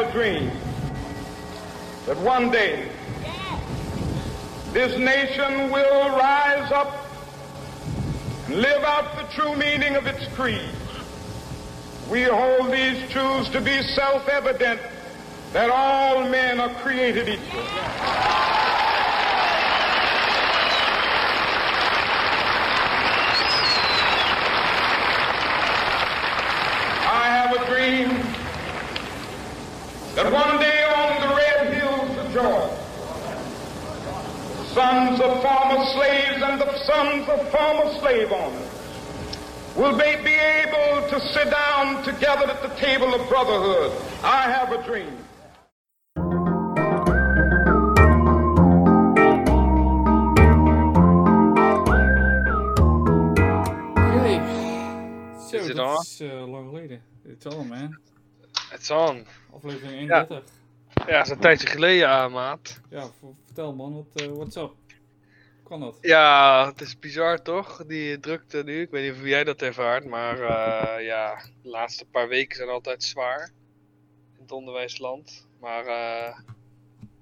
a dream that one day this nation will rise up and live out the true meaning of its creed. We hold these truths to be self-evident that all men are created equal. I have a dream that one day on the red hills of Georgia, the sons of former slaves and the sons of former slave owners will they be able to sit down together at the table of brotherhood. I have a dream. Oké. Zo, Is it dat on? is eh, lang. It's on, man. It's on. Aflevering 31. Ja, Ja, dat is een tijdje geleden, ah, maat. v- vertel man, wat, eh what's up? Hoe kan dat? Ja, het is bizar toch? Die drukte nu. Ik weet niet of jij dat ervaart, maar eh, ja, de laatste paar weken zijn altijd zwaar. In het onderwijsland. Maar eh,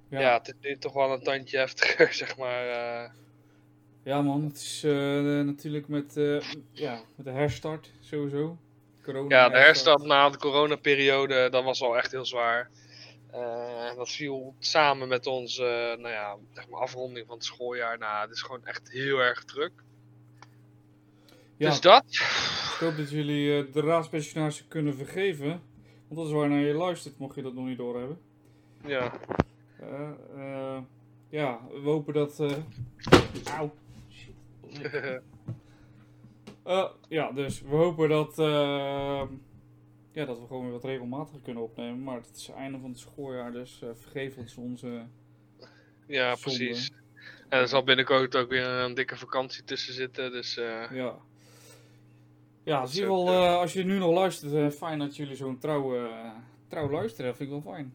ja. het is nu toch wel een tandje heftiger, zeg maar. Ja man, het is natuurlijk met, ja, met de herstart sowieso. Corona ja, de herstart na de coronaperiode, dat was al echt heel zwaar. Eh, dat viel samen met onze eh, nou ja, zeg maar afronding van het schooljaar. Nou, het is gewoon echt heel erg druk. Ja, Dus dat. ik hoop dat jullie eh, de raadspensionarissen kunnen vergeven. Want dat is waarnaar je luistert, mocht je dat nog niet doorhebben. Ja. Eh, eh, ja, we hopen dat... eh Auw. Eh, ja, dus we hopen dat, eh, ja, dat we gewoon weer wat regelmatiger kunnen opnemen. Maar het is het einde van het schooljaar, dus eh, vergeef ons onze... Ja, Zonde. precies. En er zal binnenkort ook weer een dikke vakantie tussen zitten. Dus Ja. Ja, zie ook, wel, als je nu nog luistert, fijn dat jullie zo'n trouw, eh, trouw luisteren. vind ik wel fijn.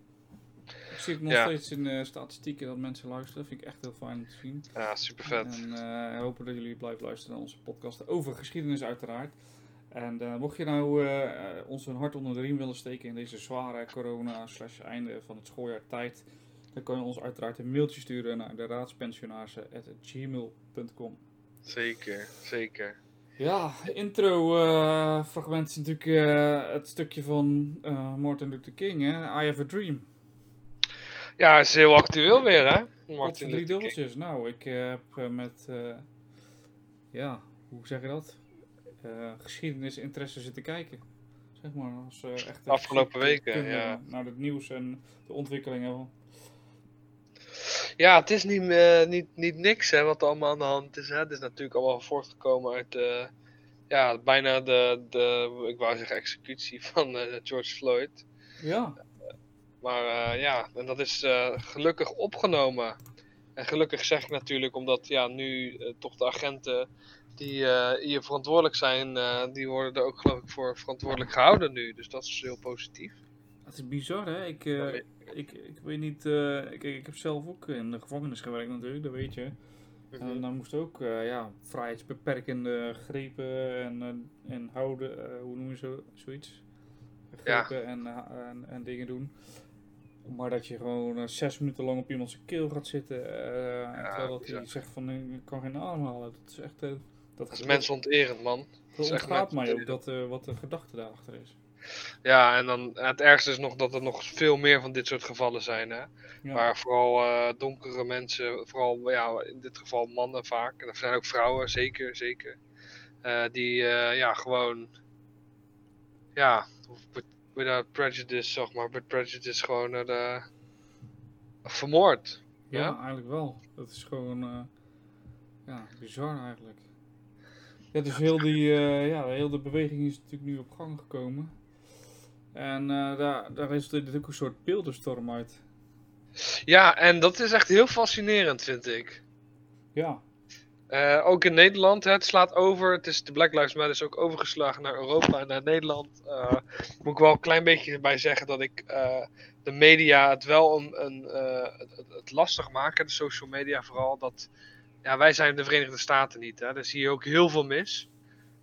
Ik zie nog Ja. steeds in de statistieken dat mensen luisteren. Dat vind ik echt heel fijn om te zien. ja, super vet. En eh, hopen dat jullie blijven luisteren naar onze podcast over geschiedenis uiteraard. En eh, mocht je nou eh, eh, ons een hart onder de riem willen steken in deze zware corona slash einde van het schooljaar tijd, dan kan je ons uiteraard een mailtje sturen naar de raadspensionarissen.gmail.com. Zeker, zeker. Ja, intro eh, fragment is natuurlijk eh, het stukje van eh, Martin Luther King, hè? I Have a Dream. Ja, is heel actueel weer, hè? Martin drie dubbeltjes. Nou, ik eh, heb eh, met, eh, ja, hoe zeg je dat? Eh geschiedenisinteresse zitten kijken. Zeg maar, als eh echt Afgelopen weken, kunnen ja. Naar het nieuws en de ontwikkelingen. Ja, het is niet, niet, niet niks hè, wat er allemaal aan de hand is. Hè. Het is natuurlijk allemaal voortgekomen uit ja, bijna de, de, ik wou zeggen, executie van George Floyd. Ja, Maar eh, ja, en dat is eh, gelukkig opgenomen. En gelukkig zeg ik natuurlijk, omdat ja, nu eh, toch de agenten die hier verantwoordelijk zijn, die worden er ook geloof ik voor verantwoordelijk gehouden nu. Dus dat is heel positief. het is bizar hè. Ik, ik, ik weet niet, ik, ik heb zelf ook in de gevangenis gewerkt natuurlijk, dat weet je. En dan moest ook ja, vrijheidsbeperkende grepen en, en houden, hoe noem je zo, zoiets? Ja. Grepen en, en, en dingen doen. Maar dat je gewoon eh, zes minuten lang op iemand zijn keel gaat zitten. en terwijl dat hij zegt van ik kan geen adem halen. Dat is echt. eh, dat Dat is mensonterend, man. Dat echt ontgaat mij ook dat, wat de gedachte daarachter is. Ja, en dan het ergste is nog dat er nog veel meer van dit soort gevallen zijn. Hè? Ja. Waar vooral donkere mensen, vooral ja, in dit geval mannen vaak, en er zijn ook vrouwen, zeker, zeker. die ja, gewoon, ja, without prejudice, zeg maar, with prejudice gewoon de, vermoord. Ja, Ja? eigenlijk wel. Dat is gewoon eh, ja, bizar eigenlijk. Ja, dus heel, die, eh, ja, heel de beweging is natuurlijk nu op gang gekomen. En eh, daar, daar resulteert natuurlijk een soort beeldenstorm uit. Ja, en dat is echt heel fascinerend, vind ik. Ja, Eh, ook in Nederland, hè, het slaat over. Het is, de Black Lives Matter is ook overgeslagen naar Europa en naar Nederland. Eh, moet ik wel een klein beetje bij zeggen dat ik eh, de media het wel een, het, lastig maken, de social media vooral. Dat, ja, wij zijn de Verenigde Staten niet, hè, daar zie je ook heel veel mis.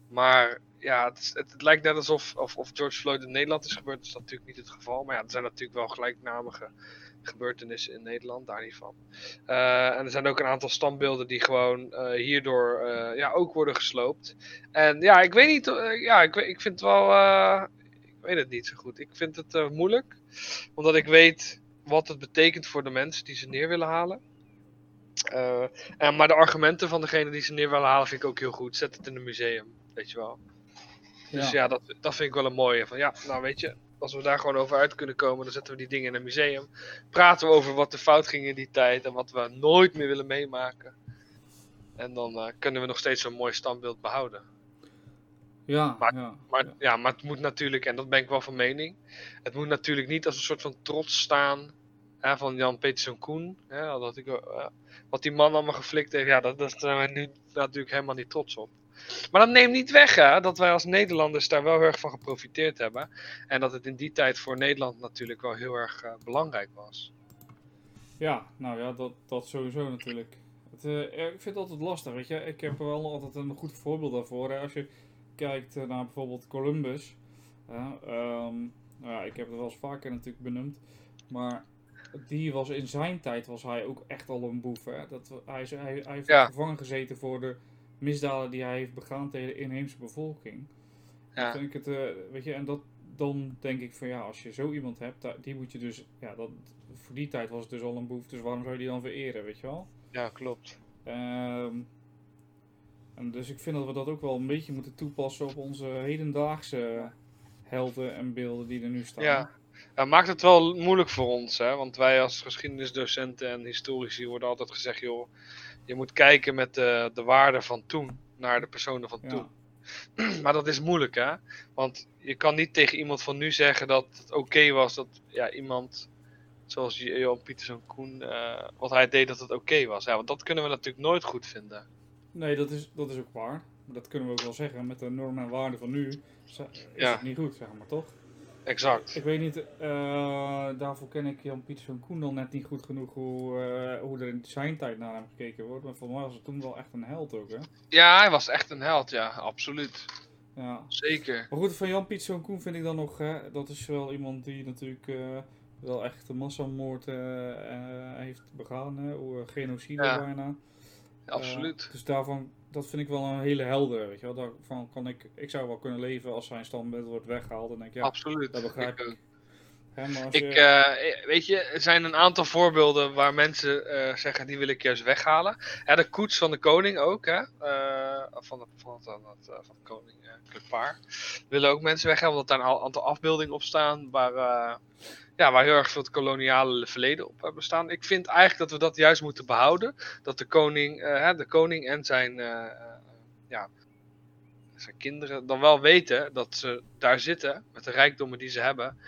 Maar ja, het, het lijkt net alsof of, of George Floyd in Nederland is gebeurd. Dat is natuurlijk niet het geval. Maar ja, er zijn natuurlijk wel gelijknamige gebeurtenissen in Nederland, daar niet van. Eh, en er zijn ook een aantal standbeelden die gewoon eh, hierdoor eh, ja, ook worden gesloopt. En ja, ik weet niet, ja, ik, ik vind het wel, ik weet het niet zo goed. Ik vind het moeilijk, omdat ik weet wat het betekent voor de mensen die ze neer willen halen. En, maar de argumenten van degene die ze neer willen halen vind ik ook heel goed. Zet het in een museum, weet je wel. Dus ja, dat, dat vind ik wel een mooie. Van ja, nou weet je, als we daar gewoon over uit kunnen komen, dan zetten we die dingen in een museum. Praten we over wat er fout ging in die tijd en wat we nooit meer willen meemaken. En dan eh, kunnen we nog steeds zo'n mooi standbeeld behouden. Ja, Maar- ja, Maar ja. ja. maar het moet natuurlijk, en dat ben ik wel van mening, het moet natuurlijk niet als een soort van trots staan hè, van Jan Peterson Koen. Hè, dat ik, eh, wat die man allemaal geflikt heeft, ja, dat, dat zijn wij nu natuurlijk helemaal niet trots op. Maar dat neemt niet weg hè, dat wij als Nederlanders daar wel heel erg van geprofiteerd hebben. En dat het in die tijd voor Nederland natuurlijk wel heel erg eh, belangrijk was. Ja, nou ja, dat, dat sowieso natuurlijk. Het, eh, ik vind het altijd lastig, weet je. Ik heb er wel altijd een goed voorbeeld daarvoor. Hè. Als je kijkt eh, naar bijvoorbeeld Columbus. hè, ehm, nou ja, ik heb het wel eens vaker natuurlijk benoemd. Maar die was in zijn tijd was hij ook echt al een boef. Hè. Dat, hij, hij, hij heeft Ja. gevangen gezeten voor de misdaden die hij heeft begaan tegen de inheemse bevolking. Ja. Vind ik het, eh, weet je, en dat, dan denk ik van ja, als je zo iemand hebt, die moet je dus, ja, dat, voor die tijd was het dus al een boef, dus waarom zou je die dan vereren, weet je wel? Ja, klopt. Ehm, en dus ik vind dat we dat ook wel een beetje moeten toepassen op onze hedendaagse helden en beelden die er nu staan. Ja. Ja, maakt het wel moeilijk voor ons, hè? want wij als geschiedenisdocenten en historici worden altijd gezegd, joh, je moet kijken met de, de waarde van toen naar de personen van Ja. toen. Maar dat is moeilijk, hè? Want je kan niet tegen iemand van nu zeggen dat het oké was dat ja, iemand zoals Johan Pietersen Koen, eh, wat hij deed, dat het oké was. Ja, want dat kunnen we natuurlijk nooit goed vinden. Nee, dat is, dat is ook waar. Maar dat kunnen we ook wel zeggen. Met de normen en waarden van nu is Ja. het niet goed, zeg maar, toch? Exact. Ik weet niet, eh, daarvoor ken ik Jan Pieterszoon Koen dan net niet goed genoeg hoe, eh, hoe er in zijn tijd naar hem gekeken wordt. Maar voor mij was het toen wel echt een held ook, hè? Ja, hij was echt een held, ja, absoluut. Ja. Zeker. Maar goed, van Jan Pieterszoon Koen vind ik dan nog, hè, dat is wel iemand die natuurlijk eh, wel echt een massamoord heeft begaan, hè? Genocide Ja. bijna. Absoluut. Dus daarvan, dat vind ik wel een hele helder, weet je wel. Daarvan kan ik, ik zou wel kunnen leven als zijn standbeeld wordt weggehaald. Dan denk ik, ja, absoluut. dat begrijp Ik ik. ook. Hè, maar Ik, je- eh, weet je, er zijn een aantal voorbeelden waar mensen eh, zeggen die wil ik juist weghalen. Ja, de koets van de koning ook, hè? eh, van, de, van, het, van, het, eh, van uh, Club Willen ook mensen weghalen, omdat daar een al- aantal afbeeldingen op staan waar, eh, ja, waar heel erg veel het koloniale verleden op hebben staan. Ik vind eigenlijk dat we dat juist moeten behouden. Dat de koning, eh, hè, de koning en zijn, eh, eh, ja, zijn kinderen dan wel weten dat ze daar zitten met de rijkdommen die ze hebben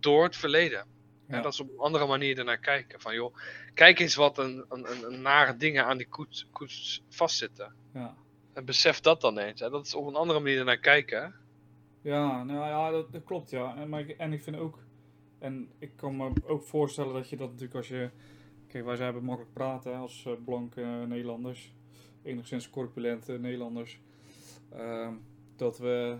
door het verleden. Ja. En dat ze op een andere manier ernaar kijken. Van joh, kijk eens wat een, een, een, een nare dingen aan die koets, koets vastzitten. ja. En besef dat dan eens. Hè. Dat is op een andere manier ernaar kijken. Ja, nou ja, dat, klopt ja. En, maar ik, en ik vind ook, en ik kan me ook voorstellen dat je dat natuurlijk als je, kijk wij zijn makkelijk praten als eh, blanke Nederlanders, enigszins corpulente Nederlanders, ehm, dat we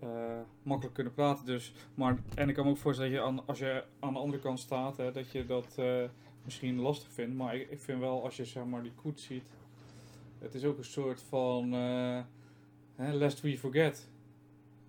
eh, makkelijk kunnen praten dus. Maar, en ik kan me ook voorstellen dat je aan, als je aan de andere kant staat, hè, dat je dat eh, misschien lastig vindt. Maar ik, ik vind wel als je zeg maar die koets ziet, het is ook een soort van, hè, lest we forget.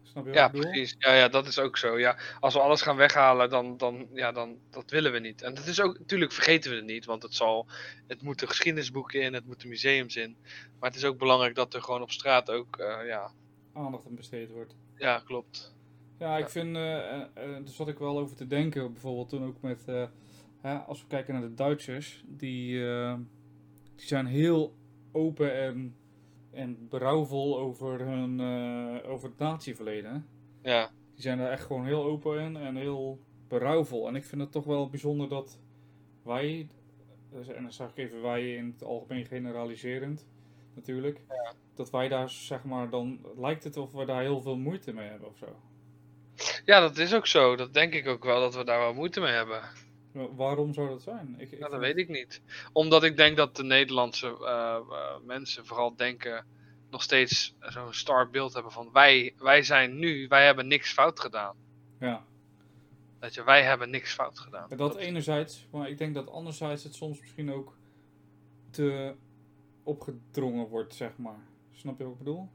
Snap je wat Ja, ik bedoel? precies. Ja, ja, dat is ook zo. Ja, als we alles gaan weghalen, dan, dan, ja, dan dat willen we niet. En dat is ook, natuurlijk vergeten we het niet, want het zal, het moet de geschiedenisboeken in, het moet de museums in. Maar het is ook belangrijk dat er gewoon op straat ook, eh, ja, aandacht aan besteed wordt. ja, klopt. Ja, ik Ja. vind, eh, eh, er zat ik wel over te denken, bijvoorbeeld toen ook met, hè, als we kijken naar de Duitsers, die, die zijn heel open en, en berouwvol over, hun, eh, over het natieverleden. Ja, Die zijn daar echt gewoon heel open in en heel berouwvol. En ik vind het toch wel bijzonder dat wij, dus- en dan zeg ik even wij in het algemeen generaliserend natuurlijk, dat wij daar zeg maar dan, lijkt het of we daar heel veel moeite mee hebben of zo. ja, dat is ook zo. Dat denk ik ook wel, dat we daar wel moeite mee hebben. Wa- Waarom zou dat zijn? Ik, ik dat vind- weet ik niet. Omdat ik denk dat de Nederlandse eh, eh, mensen vooral denken nog steeds zo'n star beeld hebben van wij, wij zijn nu, wij hebben niks fout gedaan. Ja. Dat je, wij hebben niks fout gedaan. Dat enerzijds, maar ik denk dat anderzijds het soms misschien ook te opgedrongen wordt, zeg maar. Snap je wat ik bedoel?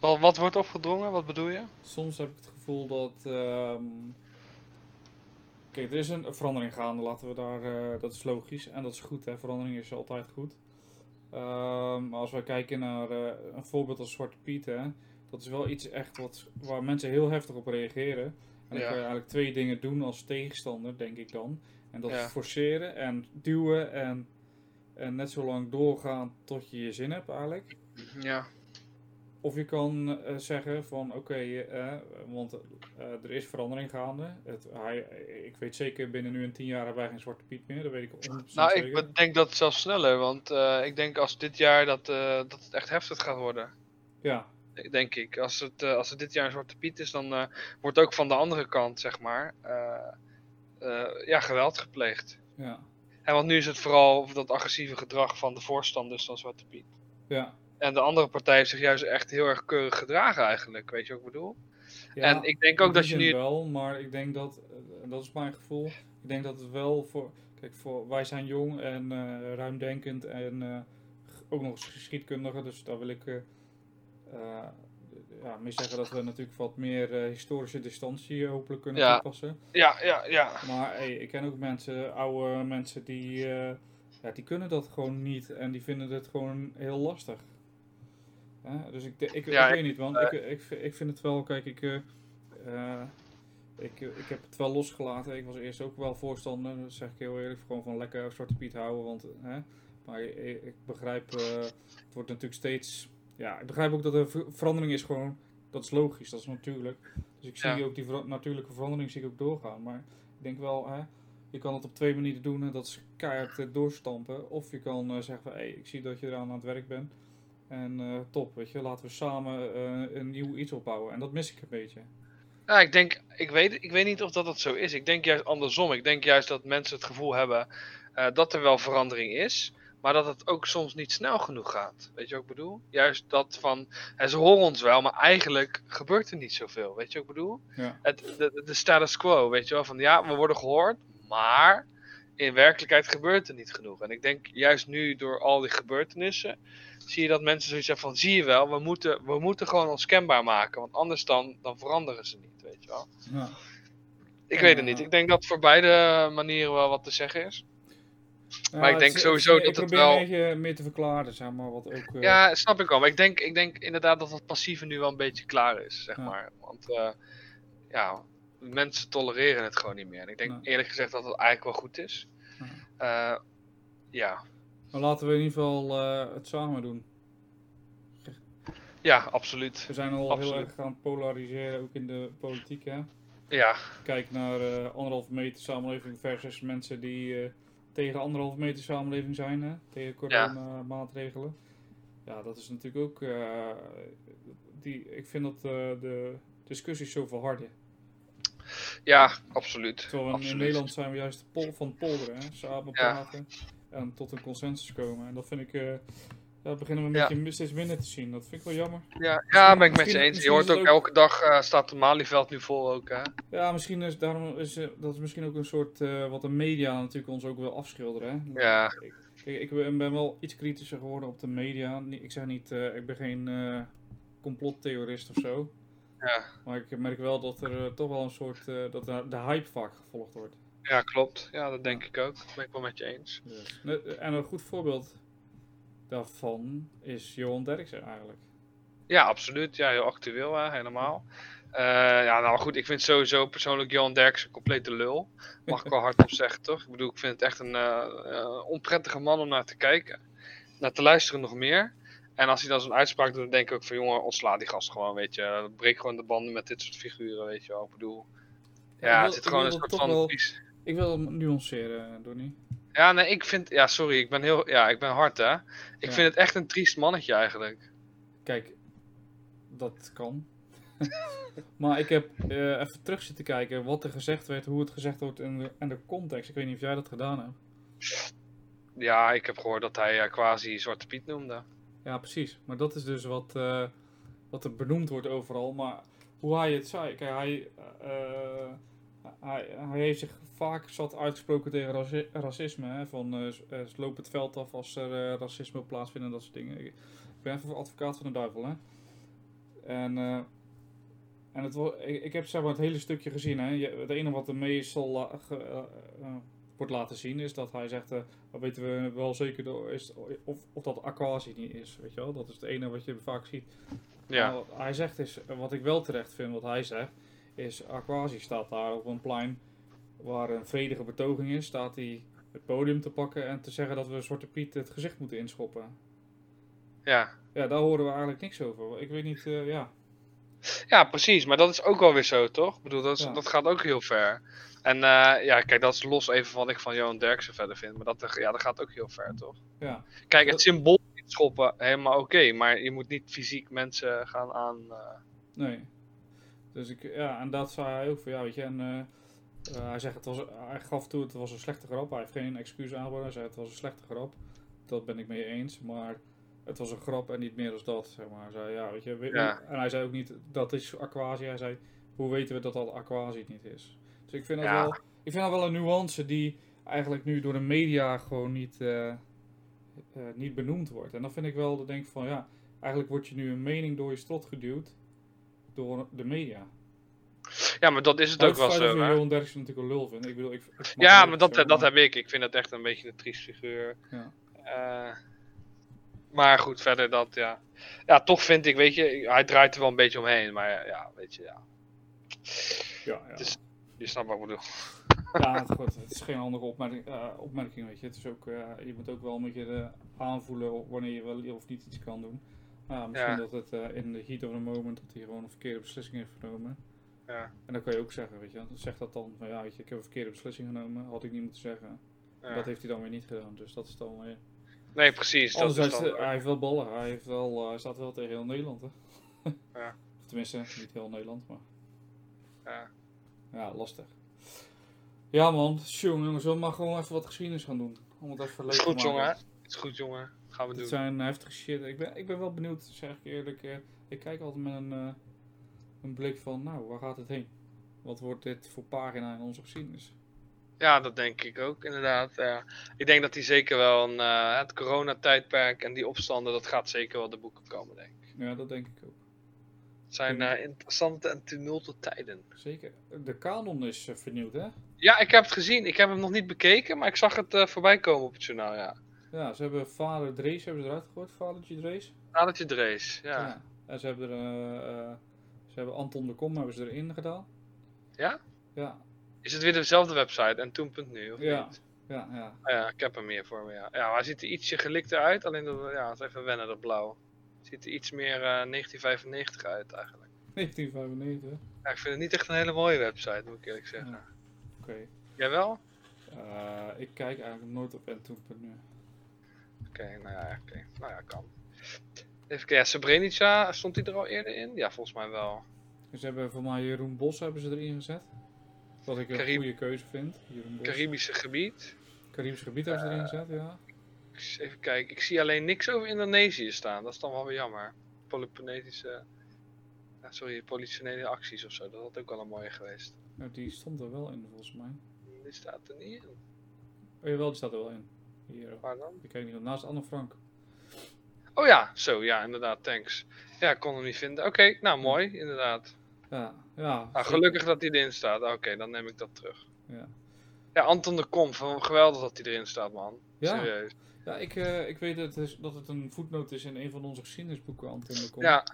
Wat, wat wordt opgedrongen? Wat bedoel je? Soms heb ik het gevoel dat. ehm, Kijk, er is een verandering gaande, laten we daar. eh, dat is logisch en dat is goed, hè? Verandering is altijd goed. Ehm, maar als we kijken naar eh, een voorbeeld als Zwarte Piet, hè, dat is wel iets echt wat, waar mensen heel heftig op reageren. En dan Ja. kan je eigenlijk twee dingen doen als tegenstander, denk ik dan. En dat Ja. is forceren en duwen en, en net zo lang doorgaan tot je je zin hebt eigenlijk. Ja. Of je kan eh, zeggen van oké, eh, want eh, er is verandering gaande. Het, hij, ik weet zeker binnen nu en tien jaar hebben wij geen Zwarte Piet meer, dat weet ik 100% Nou, ik denk dat zelfs sneller, want ik denk als dit jaar dat, dat het echt heftig gaat worden. Ja, Denk ik. Als het, als het dit jaar een Zwarte Piet is, dan wordt ook van de andere kant, zeg maar, ja, geweld gepleegd. ja, En want nu is het vooral dat agressieve gedrag van de voorstanders van Zwarte Piet. ja. En de andere partij heeft zich juist echt heel erg keurig gedragen eigenlijk, weet je wat ik bedoel? ja en ik denk ook dat je nu... wel, maar ik denk dat, eh, en dat is mijn gevoel, ik denk dat het wel voor, kijk, voor, wij zijn jong en eh, ruimdenkend en eh, ook nog eens geschiedkundigen, dus daar wil ik eh, eh, ja, mee zeggen dat we natuurlijk wat meer eh, historische distantie eh, hopelijk kunnen Ja. toepassen. Ja, ja, ja. Maar hey, ik ken ook mensen, oude mensen, die, eh, ja, die kunnen dat gewoon niet en die vinden het gewoon heel lastig. Hè, dus ik, ik, Ja, ik weet ik- niet, want eh, ik, ik, v- ik vind het wel, kijk, ik, eh, eh, ik, ik heb het wel losgelaten. Ik was eerst ook wel voorstander, dat zeg ik heel eerlijk, gewoon van lekker Zwarte Piet houden. Want, hè, maar ik, ik begrijp, eh, het wordt natuurlijk steeds, ja, ik begrijp ook dat er ver- verandering is gewoon, dat is logisch, dat is natuurlijk. Dus ik zie Ja. ook die natuurlijke verandering zie ik ook doorgaan. Maar ik denk wel, hè, je kan het op twee manieren doen en dat is keihard eh, doorstampen. Of je kan eh, zeggen van, hé, ik zie dat je eraan aan het werk bent. En eh, top, weet je, laten we samen eh, een nieuw iets opbouwen. En dat mis ik een beetje. Ja, ik denk, ik weet, ik weet niet of dat het zo is. Ik denk juist andersom. Ik denk juist dat mensen het gevoel hebben eh, dat er wel verandering is, maar dat het ook soms niet snel genoeg gaat. Weet je wat ik bedoel? Juist dat van, ze horen ons wel, maar eigenlijk gebeurt er niet zoveel. Weet je wat ik bedoel? Ja. Het, de, de status quo, weet je wel? Van ja, we worden gehoord, maar in werkelijkheid gebeurt er niet genoeg. En ik denk juist nu door al die gebeurtenissen, zie je dat mensen zoiets hebben van, zie je wel, we moeten, we moeten gewoon ons kenbaar maken, want anders dan, dan veranderen ze niet, weet je wel. Ja. Ik weet het niet. Ik denk dat voor beide manieren wel wat te zeggen is. Maar ik denk het- sowieso ik dat het probeer wel- een beetje meer te verklaren, zeg maar, wat ook... eh, Ja, snap ik wel. Maar ik denk, ik denk inderdaad dat dat passieve nu wel een beetje klaar is, zeg Ja. maar. Want eh, ja, mensen tolereren het gewoon niet meer. En ik denk Ja. eerlijk gezegd dat het eigenlijk wel goed is. Eh, ja, Maar laten we in ieder geval eh, het samen doen. ja, absoluut. We zijn al heel erg gaan polariseren, ook in de politiek, hè. Ja, Kijk naar eh anderhalve meter samenleving versus mensen die tegen anderhalve meter samenleving zijn, hè? tegen corona-maatregelen. Ja. dat is natuurlijk ook. die, ik vind dat de discussies zo verharden. Ja, absoluut. Terwijl in. Nederland zijn we juist pol van polderen, hè? samen Ja. praten en tot een consensus komen. En dat vind ik. eh ja, beginnen we een Ja. beetje steeds minder te zien. Dat vind ik wel jammer. Ja, ja ben ik met je eens. Je hoort ook ook- elke dag eh, staat de Malieveld nu vol ook, hè? Ja, misschien is daarom is eh, dat is misschien ook een soort wat de media natuurlijk ons ook wil afschilderen. Hè? Ja. Ik, ik ben wel iets kritischer geworden op de media. Ik zeg niet, ik ben geen complottheorist of zo. Ja. Maar ik merk wel dat er eh, toch wel een soort eh, dat de, de hype vaak gevolgd wordt. Ja, klopt. Ja, dat denk ik ook. Dat ben ik wel met je eens. Dus. Net- En een goed voorbeeld daarvan is Johan Derksen eigenlijk. Ja, absoluut. Ja, heel actueel, hè, helemaal. Eh, ja, nou goed, ik vind sowieso persoonlijk Johan Derksen een complete lul. Mag ik wel hardop zeggen, toch? Ik bedoel, ik vind het echt een eh, eh, onprettige man om naar te kijken. Naar te luisteren nog meer. En als hij dan zo'n uitspraak doet, dan denk ik ook van, jongen, ontsla die gast gewoon, weet je. Breek gewoon de banden met dit soort figuren, weet je wel. Ik bedoel, Ja, ja, ik wil- het zit gewoon een soort van... wel- Ik wil nuanceren, Donnie. Ja, nee, ik vind... Ja, sorry, ik ben heel... Ja, ik ben hard, hè. Ik Ja. vind het echt een triest mannetje, eigenlijk. Kijk, dat kan. maar ik heb eh, even terug zitten kijken wat er gezegd werd, hoe het gezegd wordt en de, en de context. Ik weet niet of jij dat gedaan hebt. Ja, ik heb gehoord dat hij eh, quasi Zwarte Piet noemde. Ja, precies. Maar dat is dus wat, eh, wat er benoemd wordt overal. Maar hoe hij het zei, kijk, hij, eh, hij, hij heeft zich vaak zat uitgesproken tegen raci- racisme. Hè, van eh, eh, sloop het veld af als er eh, racisme plaatsvindt en dat soort dingen. Ik, ben even advocaat van de duivel, hè. En, eh, en het, ik, ik heb zeg maar het hele stukje gezien. Hè. Het ene wat er meestal eh, eh, wordt laten zien is dat hij zegt... dan weten we wel zeker is, of, of dat aquatie niet is. Weet je wel? Dat is het ene wat je vaak ziet. Ja, Maar wat hij zegt is, wat ik wel terecht vind, wat hij zegt, is Aquasi staat daar op een plein waar een vredige betoging is, staat hij het podium te pakken en te zeggen dat we Zwarte Piet het gezicht moeten inschoppen. ja. Ja, daar horen we eigenlijk niks over. Ik weet niet, eh, ja. Ja, precies. Maar dat is ook wel weer zo, toch? Ik bedoel, dat, is- Ja. dat gaat ook heel ver. En eh, ja, kijk, dat is los even van wat ik van Johan Derksen verder vind. Maar dat, ja, dat gaat ook heel ver, toch? ja. Kijk, het Dat- symbool schoppen, helemaal oké. maar je moet niet fysiek mensen gaan aan... eh, Nee. Dus ik, ja, en dat zei hij ook van, ja, weet je, en eh, hij zegt, het was, hij gaf toe, het was een slechte grap. Hij heeft geen excuus aangeboden, hij zei, het was een slechte grap. Dat ben ik mee eens, maar het was een grap en niet meer dan dat, zeg maar. Hij zei, ja, weet je, we- Ja. en hij zei ook niet, dat is aquatie. Hij zei, hoe weten we dat dat aquatie niet is? Dus ik vind dat, Ja. wel, ik vind dat wel een nuance die eigenlijk nu door de media gewoon niet, eh, eh, niet benoemd wordt. En dan vind ik wel, dan denk ik van, ja, eigenlijk wordt je nu een mening door je strot geduwd door de media. Ja, maar dat is het ook wel het zo, dat? Johan Derksen natuurlijk een lul. Ik bedoel, ik, ik Ja, maar dat, dat heb ik. Ik vind dat echt een beetje een triest figuur. Ja. Eh, maar goed, verder dat, ja. Ja, toch vind ik, weet je, hij draait er wel een beetje omheen. Maar ja, weet je, ja. Ja, ja. Het is- Je snapt wat ik bedoel. ja het, goed, het is geen handige opmerking, eh, opmerking, weet je. Het is ook, eh, je moet ook wel een beetje eh, aanvoelen wanneer je wel of niet iets kan doen. Misschien Ja. dat het in de heat of the moment dat hij gewoon een verkeerde beslissing heeft genomen. Ja, En dan kan je ook zeggen, weet je, zeg dat dan van ja, weet je, ik heb een verkeerde beslissing genomen, had ik niet moeten zeggen. ja. Dat heeft hij dan weer niet gedaan, dus dat is dan weer... Nee, precies. Dat is dan, eh, hij heeft wel ballen, hij, heeft wel, eh, hij staat wel tegen heel Nederland, hè. Ja. Of tenminste, niet heel Nederland, maar... ja. Ja, lastig. Ja man, jongen, jongens, we maar gewoon even wat geschiedenis gaan doen. Om het even leuk Is te goed, maken. jongen. Is goed, jongen. Gaan we Dit doen. zijn heftige shit. Ik ben, ik ben wel benieuwd, zeg ik eerlijk. eh, ik kijk altijd met een, eh, een blik van, nou, waar gaat het heen? Wat wordt dit voor pagina in onze geschiedenis? Ja, dat denk ik ook, inderdaad. Ja. Ik denk dat die zeker wel een, eh, het coronatijdperk en die opstanden, dat gaat zeker wel de boeken komen, denk ik. Ja, dat denk ik ook. Het zijn eh, interessante en tumulte tijden. Zeker. De kanon is eh, vernieuwd, hè? Ja, ik heb het gezien. Ik heb hem nog niet bekeken, maar ik zag het voorbij komen op het journaal, ja. Ja, ze hebben vader Drees hebben ze eruit gegooid, vadertje Drees. Nadertje Drees, ja. En ze hebben er, ze hebben Anton de Kom hebben ze erin gedaan. Ja? Ja, Is het weer dezelfde website en toen.nu, of Ja. niet? ja, ja. Ah ja, ik heb hem meer voor me, ja. Ja, maar hij ziet er ietsje gelikter uit, alleen dat, ja, het is even wennen, dat blauw. Ziet er iets meer eh 1995 uit, eigenlijk. 1995. Ja, ik vind het niet echt een hele mooie website, moet ik eerlijk zeggen. Ja. Oké. Jij wel? Eh, ik kijk eigenlijk nooit op n2.nu. Oké, nou ja, oké. Nou ja, kan. Even kijken, ja, Srebrenica, stond die er al eerder in? Ja, volgens mij wel. Ze hebben voor mij Jeroen Bos hebben ze erin gezet. Wat ik een Carib- goede keuze vind. Caribische gebied. Caribisch gebied hebben ze erin gezet, ja. Even kijken, ik zie alleen niks over Indonesië staan. Dat is dan wel weer jammer. Peloponnesische... Ja, sorry, politionele acties of zo. Dat had ook wel een mooie geweest. Nou, die stond er wel in volgens mij. Die staat er niet in. Oh jawel, die staat er wel in. Hier, Waar dan? ik kijk niet. Naast Anne Frank. Oh ja, zo, ja, inderdaad, thanks. Ja, ik kon hem niet vinden. Oké, nou mooi, inderdaad. Ja, ja. Nou, gelukkig dat hij erin staat. Oké, dan neem ik dat terug. Ja. Ja, Anton de Kom, van- geweldig dat hij erin staat, man. Ja. Serieus. Ja, ik, eh, ik weet dat het, is, dat het een voetnoot is in een van onze geschiedenisboeken, Anton de Kom. Ja,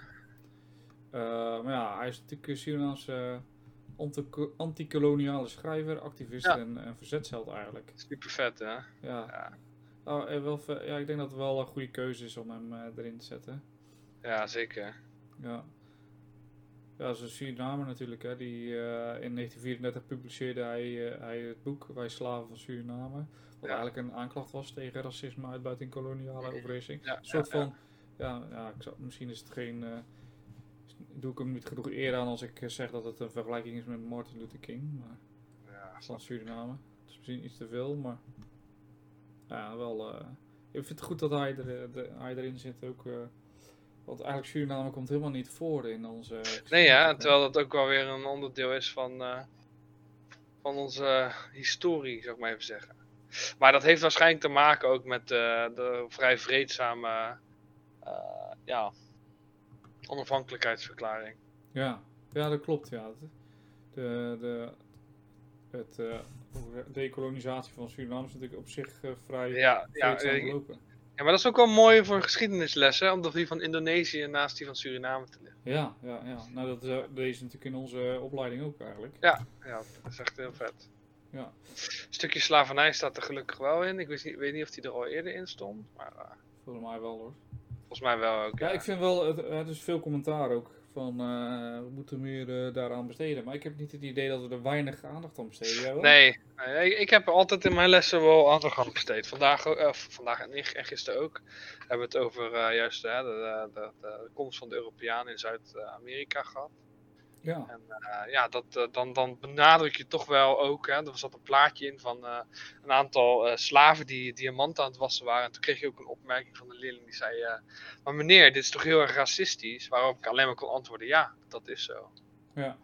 Eh, maar ja, hij is natuurlijk een Surinaamse eh, anti- anti-koloniale schrijver, activist Ja. en, en verzetsheld eigenlijk. super vet, hè? Ja. Ja. Nou, eh, wel, ja, ik denk dat het wel een goede keuze is om hem eh, erin te zetten. Ja, zeker. Ja. Ja, dat is een Surinamer natuurlijk. Hè. Die, eh, in 1934 publiceerde hij, eh, hij het boek Wij Slaven van Suriname. Wat Ja. eigenlijk een aanklacht was tegen racisme, uitbuiting, koloniale overheersing. Ja, Een soort van, ja, ja, ik zou, misschien is het geen, eh, doe ik hem niet genoeg eer aan als ik zeg dat het een vergelijking is met Martin Luther King. Maar Ja, van Suriname. Het is misschien iets te veel, maar ja, wel, ik vind het goed dat hij, er, de, hij erin zit ook. Want eigenlijk Suriname komt helemaal niet voor in onze... Nee ja, terwijl dat ook wel weer een onderdeel is van, eh, van onze historie, zou ik maar even zeggen. Maar dat heeft waarschijnlijk te maken ook met eh, de vrij vreedzame eh, ja, onafhankelijkheidsverklaring. Ja, ja dat klopt. Ja. De, de, het, dekolonisatie van Suriname is natuurlijk op zich vrij Ja, ja, vreedzaam gelopen. Ja, maar dat is ook wel mooi voor een geschiedenisles, hè, om die van Indonesië naast die van Suriname te leggen. Ja, ja, ja. Nou, dat is, deze is natuurlijk in onze opleiding ook eigenlijk. Ja, ja, dat is echt heel vet. Ja. Een stukje slavernij staat er gelukkig wel in. Ik weet niet, weet niet of die er al eerder in stond, maar eh, Volgens mij wel hoor. volgens mij wel ook. Ja, ik vind wel, het, het is veel commentaar ook. Van eh, we moeten meer eh, daaraan besteden. Maar ik heb niet het idee dat we er weinig aandacht aan besteden. Nee, nee, ik- heb altijd in mijn lessen wel aandacht aan besteed. Vandaag, eh, vandaag en en gisteren ook hebben we het over juist de, de komst van de Europeanen in Zuid-Amerika gehad. Ja, En eh, ja, dat, eh, dan, dan benadruk je toch wel ook, hè, er zat een plaatje in van eh, een aantal slaven die diamanten aan het wassen waren. En toen kreeg je ook een opmerking van de leerling die zei, maar meneer, dit is toch heel erg racistisch? Waarop ik alleen maar kon antwoorden, ja, dat is zo. ja,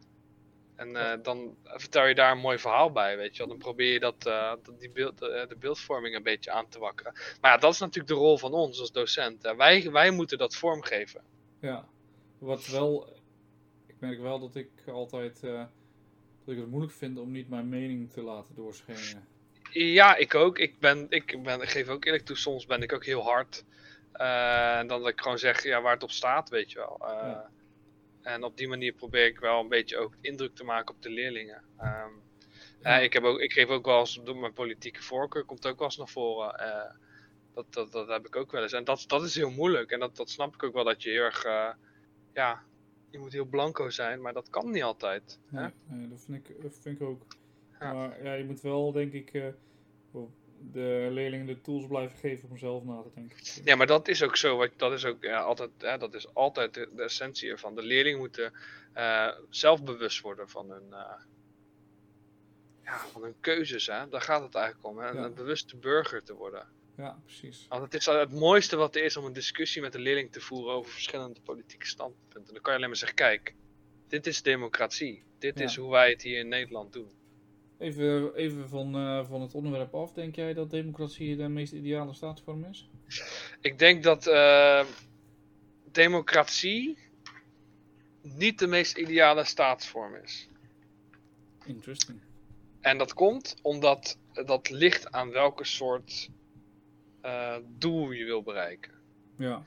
En dan vertel je daar een mooi verhaal bij, weet je wel. Dan probeer je dat, die beeld, de beeldvorming een beetje aan te wakkeren. Maar ja, dat is natuurlijk de rol van ons als docent. Wij, wij moeten dat vormgeven. ja. Wat wel, merk wel dat ik altijd, eh, dat ik het moeilijk vind om niet mijn mening te laten doorschemeren. Ja, ik ook. Ik, ben, ik, ben, ik geef ook eerlijk toe, soms ben ik ook heel hard. En dan dat ik gewoon zeg ja, waar het op staat, weet je wel. Eh, Ja. En op die manier probeer ik wel een beetje ook indruk te maken op de leerlingen. Ehm, Ja. ik, heb ook, ik geef ook wel eens, door mijn politieke voorkeur komt ook wel eens naar voren. Dat, dat, dat heb ik ook wel eens. En dat, dat is heel moeilijk. En dat, dat snap ik ook wel, dat je heel erg, ja, je moet heel blanco zijn, maar dat kan niet altijd. hè? Nee, nee, dat, vind ik, dat vind ik ook. Ja. Maar ja, je moet wel, denk ik, eh, de leerlingen de tools blijven geven om zelf na te denken. Ja, maar dat is ook zo. Wat, dat is ook ja, altijd, hè, dat is altijd de, de essentie ervan. De leerlingen moeten eh, zelfbewust worden van hun, eh, ja, van hun keuzes. Hè? Daar gaat het eigenlijk om. Hè? Ja. Een bewuste burger te worden. Ja, precies. Want het is al het mooiste wat er is om een discussie met een leerling te voeren over verschillende politieke standpunten. Dan kan je alleen maar zeggen, kijk, dit is democratie. Dit Ja. is hoe wij het hier in Nederland doen. Even, even van, eh, van het onderwerp af. Denk jij dat democratie de meest ideale staatsvorm is? Ik denk dat eh, democratie niet de meest ideale staatsvorm is. Interesting. En dat komt omdat dat ligt aan welke soort eh, doel je wil bereiken. Ja.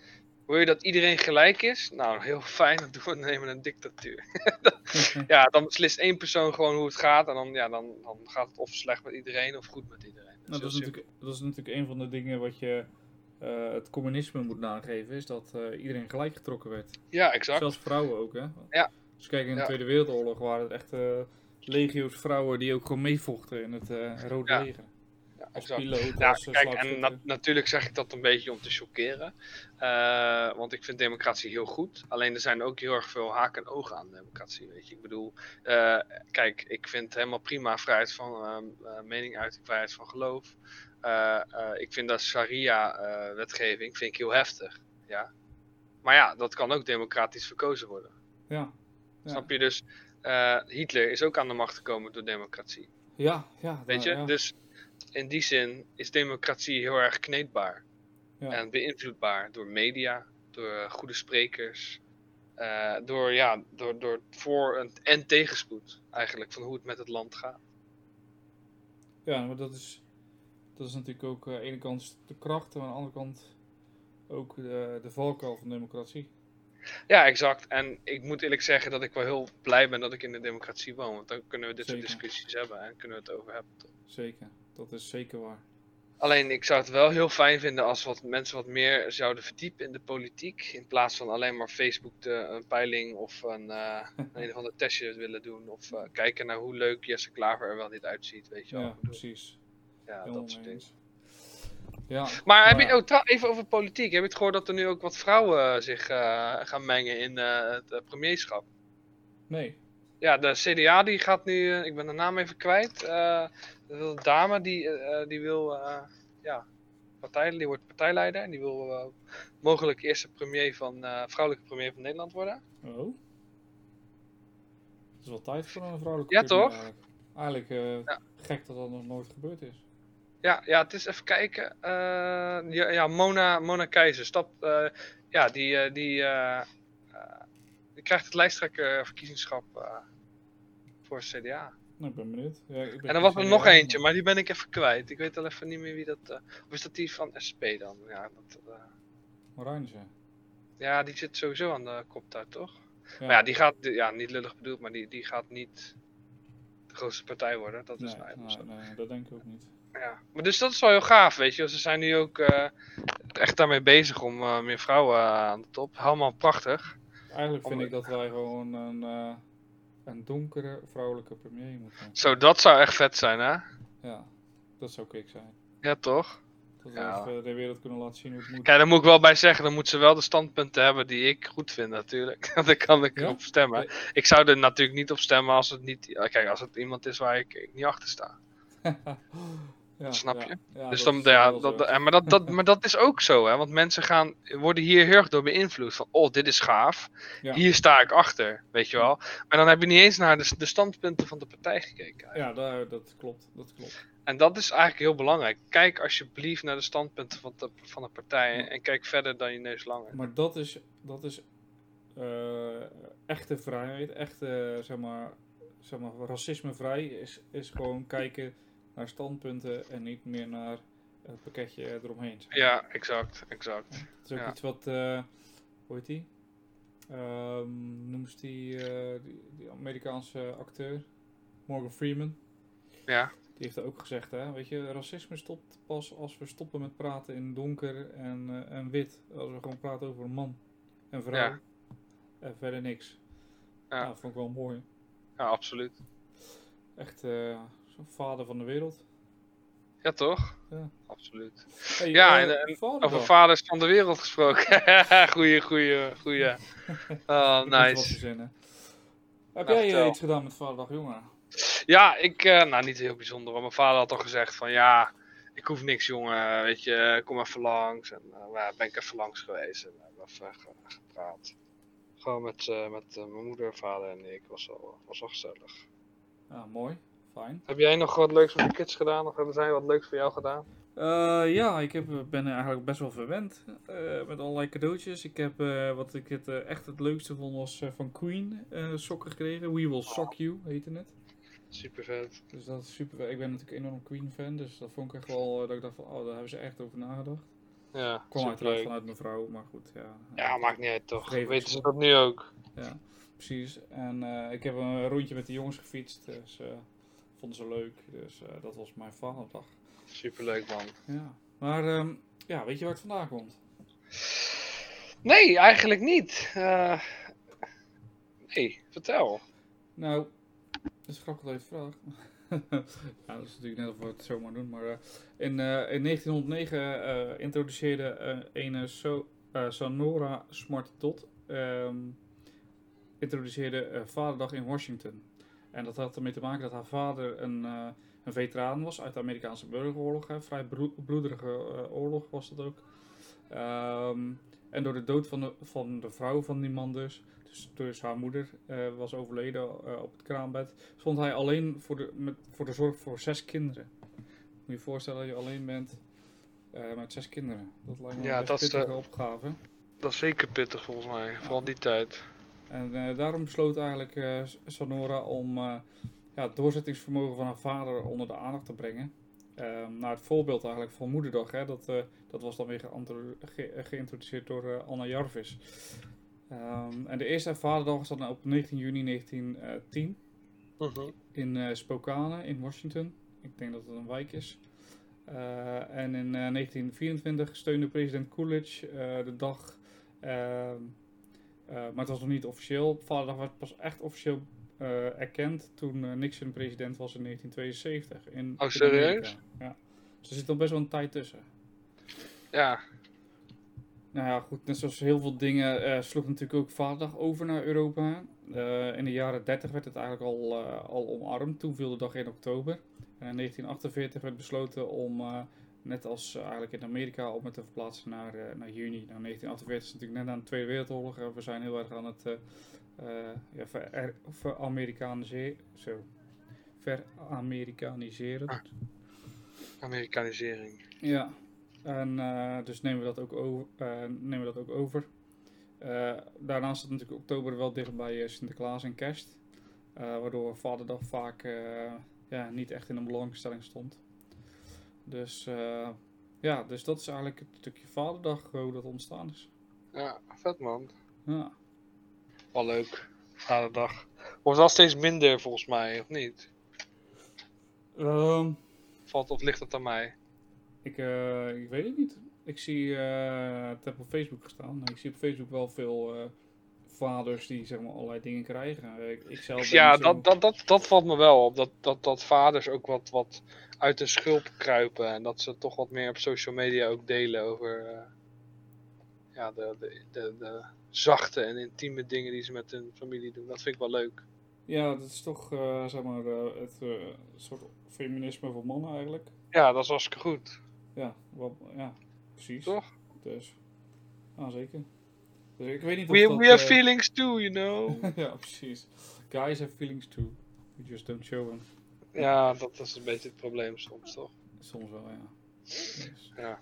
Wil je dat iedereen gelijk is? Nou, heel fijn, dan doen we nemen een dictatuur. ja, dan beslist één persoon gewoon hoe het gaat. En dan, ja, dan, dan gaat het of slecht met iedereen of goed met iedereen. Nou, dat, is natuurlijk, dat is natuurlijk een van de dingen wat je eh, het communisme moet nageven, is dat eh, iedereen gelijk getrokken werd. Ja, exact. Zelfs vrouwen ook, hè? Ja. Als je kijkt in de Ja. Tweede Wereldoorlog waren het echt eh, legio's vrouwen die ook gewoon meevochten in het Rode Ja. Leger. Ja, Als exact. piloot, Ja, als eh, kijk, en na- natuurlijk zeg ik dat een beetje om te chockeren. Eh, want ik vind democratie heel goed. Alleen er zijn ook heel erg veel haken en ogen aan democratie. Weet je. Ik bedoel, eh, kijk, ik vind helemaal prima vrijheid van ehm, eh, meninguiting, vrijheid van geloof. Ik vind dat sharia-wetgeving vind ik heel heftig. Ja. Maar ja, dat kan ook democratisch verkozen worden. Ja. Ja. Snap je? Dus Hitler is ook aan de macht gekomen door democratie. Ja, ja. Weet je? ja. Dus in die zin is democratie heel erg kneedbaar. Ja. En beïnvloedbaar door media, door eh, goede sprekers, eh, door, ja, door, door voor- en, en tegenspoed eigenlijk van hoe het met het land gaat. Ja, maar dat is, dat is natuurlijk ook eh, aan de ene kant de kracht en aan de andere kant ook de, de valkuil van democratie. Ja, exact. En ik moet eerlijk zeggen dat ik wel heel blij ben dat ik in de democratie woon. Want dan kunnen we dit soort discussies hebben en kunnen we het over hebben. toch? Zeker, dat is zeker waar. Alleen ik zou het wel heel fijn vinden als wat mensen wat meer zouden verdiepen in de politiek. In plaats van alleen maar Facebook de, een peiling of een, eh, een of ander testje willen doen. Of eh, kijken naar hoe leuk Jesse Klaver er wel niet uitziet. Weet je wel. Ja, precies. ja dat soort dingen. Ja, Maar heb je, oh, even over politiek. Heb je het gehoord dat er nu ook wat vrouwen eh, zich gaan mengen in het premierschap? nee. Ja, de CDA die gaat nu, ik ben de naam even kwijt. Eh, de dame die, eh, die wil, eh, ja, partij, die wordt partijleider. En die wil eh, mogelijk eerste premier van, eh, vrouwelijke premier van Nederland worden. Oh. Het is wel tijd voor een vrouwelijke Ja, premier toch? Eigenlijk, eigenlijk eh, Ja. gek dat dat nog nooit gebeurd is. Ja, ja, het is even kijken. Eh, ja, ja, Mona, Mona Keizer, stap, eh, ja, die, eh, die, eh, eh, die krijgt het lijsttrekkerverkiezingschap eh voor het CDA. Nou, ik ben benieuwd. Ja, ik ben En dan was er nog eentje, maar die ben ik even kwijt. Ik weet al even niet meer wie dat... eh, of is dat die van SP dan? Ja, dat, eh, Marijnissen. ja, die zit sowieso aan de kop daar, toch? Ja. Maar ja, die gaat, ja, niet lullig bedoeld, maar die, die gaat niet de grootste partij worden. Dat is nou zo. nee, dat denk ik ook niet. Ja, maar dus dat is wel heel gaaf, weet je. Ze zijn nu ook eh, echt daarmee bezig om meer vrouwen aan de top. Helemaal prachtig. Eigenlijk vind Om- ik dat wij gewoon een, een donkere vrouwelijke premier moeten. Zo, dat zou echt vet zijn, hè? Ja, dat zou ik zijn. Ja, toch? Dat we Ja. even de wereld kunnen laten zien hoe het moet. Kijk, daar moet ik wel bij zeggen, dan moet ze wel de standpunten hebben die ik goed vind, natuurlijk. Dan kan ik Ja? erop stemmen. Nee. Ik zou er natuurlijk niet op stemmen als het niet... Kijk, als het iemand is waar ik, ik niet achter sta. ja, Snap je? ja, dus dan, ja, dat, eh, maar, dat, dat, maar dat is ook zo, hè? Want mensen gaan, worden hier heel erg door beïnvloed. Van, oh, dit is gaaf. Hier sta ik achter, weet je wel. Maar dan heb je niet eens naar de, de standpunten van de partij gekeken. Ja, daar, dat klopt. Dat klopt. En dat is eigenlijk heel belangrijk. Kijk alsjeblieft naar de standpunten van de, van de partij. En kijk verder dan je neus langer. Maar dat is, dat is eh, echte vrijheid, echte, zeg maar, zeg maar racismevrij is, is gewoon kijken naar standpunten en niet meer naar het pakketje eromheen. zeg. Ja, exact, exact. Het is ook ja. iets wat, eh hoe heet die? Ehm noem eens die, eh, die, die Amerikaanse acteur, Morgan Freeman. Ja, Die heeft ook gezegd, hè, weet je, racisme stopt pas als we stoppen met praten in donker en, eh, en wit. Als we gewoon praten over een man en vrouw. Ja. En verder niks. Ja. Ja. dat vond ik wel mooi. ja, absoluut. Echt eh, zo'n vader van de wereld. Ja, toch? Ja. Absoluut. Hey, Ja, eh, en, en vaderdag. Over vaders van de wereld gesproken. goeie, goeie, goeie. Oh, nice. Heb Nou, jij eh, vertel. iets gedaan met vaderdag, jongen? Ja, ik, eh, nou niet heel bijzonder. hoor. Mijn vader had al gezegd van ja, ik hoef niks jongen, weet je, kom even langs. En eh, ja, ben ik even langs geweest en we hebben even ge- gepraat. Gewoon met, eh, met eh, mijn moeder, vader en ik, was wel, was wel gezellig. Ja, mooi. Fijn. Heb jij nog wat leuks met de kids gedaan of hebben zij wat leuks voor jou gedaan? Eh, ja, ik heb, ben eigenlijk best wel verwend eh, met allerlei cadeautjes. Ik heb, eh, wat ik het, eh, echt het leukste vond, was eh, van Queen eh, sokken gekregen. We Will Sock You heette het. Super vet. Dus dat is super. Ik ben natuurlijk een enorm Queen fan, dus dat vond ik echt wel, eh, dat ik dacht van, oh, daar hebben ze echt over nagedacht. Ja, Kwam uiteraard leuk. vanuit mijn vrouw, maar goed, ja. Ja, maakt niet uit toch. Weten ze. ze dat nu ook? Ja, precies. En eh, ik heb een rondje met de jongens gefietst, dus eh, vonden ze leuk. Dus eh, dat was mijn vaderdag. Super leuk man. Ja. Maar ehm, ja, weet je waar het vandaan komt? Nee, eigenlijk niet. Eh, nee, vertel. Nou, dat is grappig dat je het vraagt. ja, dat is natuurlijk net of we het zomaar doen. Maar eh, in, eh, in 1909 eh, introduceerde eh een so eh, Sonora Smart Dot ehm, introduceerde eh, Vaderdag in Washington. En dat had ermee te maken dat haar vader een, eh, een veteraan was uit de Amerikaanse burgeroorlog. Hè. Vrij bloederige eh, oorlog was dat ook. Ehm, en door de dood van de, van de vrouw van die man dus, dus, dus haar moeder eh, was overleden op het kraambed, stond hij alleen voor de, met, voor de zorg voor zes kinderen. Moet je je voorstellen dat je alleen bent met zes kinderen. Dat lijkt me Ja, een dat best is, pittige opgave. Dat is zeker pittig volgens mij, vooral in die tijd. En eh, daarom besloot eigenlijk eh, Sonora om eh, ja, het doorzettingsvermogen van haar vader onder de aandacht te brengen. Ehm, naar het voorbeeld eigenlijk van Moederdag. Hè. Dat, dat was dan weer ge- geïntroduceerd door eh, Anna Jarvis. Ehm, en de eerste vaderdag was dan op 19 juni 1910 Mhm. in Spokane in Washington. Ik denk dat het een wijk is. En in eh, 1924 steunde president Coolidge de dag. Eh, maar het was nog niet officieel. Vaderdag werd pas echt officieel eh, erkend toen eh, Nixon president was in 1972. In, Oh, serieus? Ja. Dus er zit al best wel een tijd tussen. Ja, Nou ja, goed, net zoals heel veel dingen sloeg natuurlijk ook Vaderdag over naar Europa. In de jaren 30 werd het eigenlijk al, al omarmd. Toen viel de dag in oktober. En in 1948 werd besloten om net als eigenlijk in Amerika op met te verplaatsen naar, naar juni. Nou, 1948 is natuurlijk net aan de Tweede Wereldoorlog. we zijn heel erg aan het ja, ver, ver-Amerikaniseren. Zo. Ver-Amerikaniseren. Ah. Amerikanisering. Ja, en dus nemen we dat ook over. nemen we dat ook over. daarnaast zit natuurlijk oktober wel dicht bij Sinterklaas en kerst. waardoor Vaderdag vaak ja, niet echt in een belangstelling stond. Dus uh, ja, dus dat is eigenlijk het stukje Vaderdag hoe dat ontstaan is. Ja, vet man. Ja. Wel leuk. Vaderdag. Wordt wel steeds minder volgens mij, of niet? Um, Valt of ligt het aan mij? Ik, uh, ik weet het niet. Ik zie, uh, het heb op Facebook gestaan. Ik zie op Facebook wel veel uh, vaders die zeg maar allerlei dingen krijgen. Ik, ik zelf ja, dat, dat, dat, dat valt me wel op. Dat, dat, dat vaders ook wat, wat uit hun schulp kruipen. En dat ze toch wat meer op social media ook delen over uh, ja, de, de, de, de, zachte en intieme dingen die ze met hun familie doen. Dat vind ik wel leuk. Ja, dat is toch uh, zeg maar uh, het soort feminisme voor mannen eigenlijk. Ja, dat is hartstikke goed. Ja, wat, ja precies. Toch? Dus, ah, zeker. Dus ik weet niet we, of dat, we have feelings too, you know. ja, precies. Guys have feelings too. We just don't show them. Ja, dat is een beetje het probleem soms, toch? Soms wel, ja. Dus. Ja.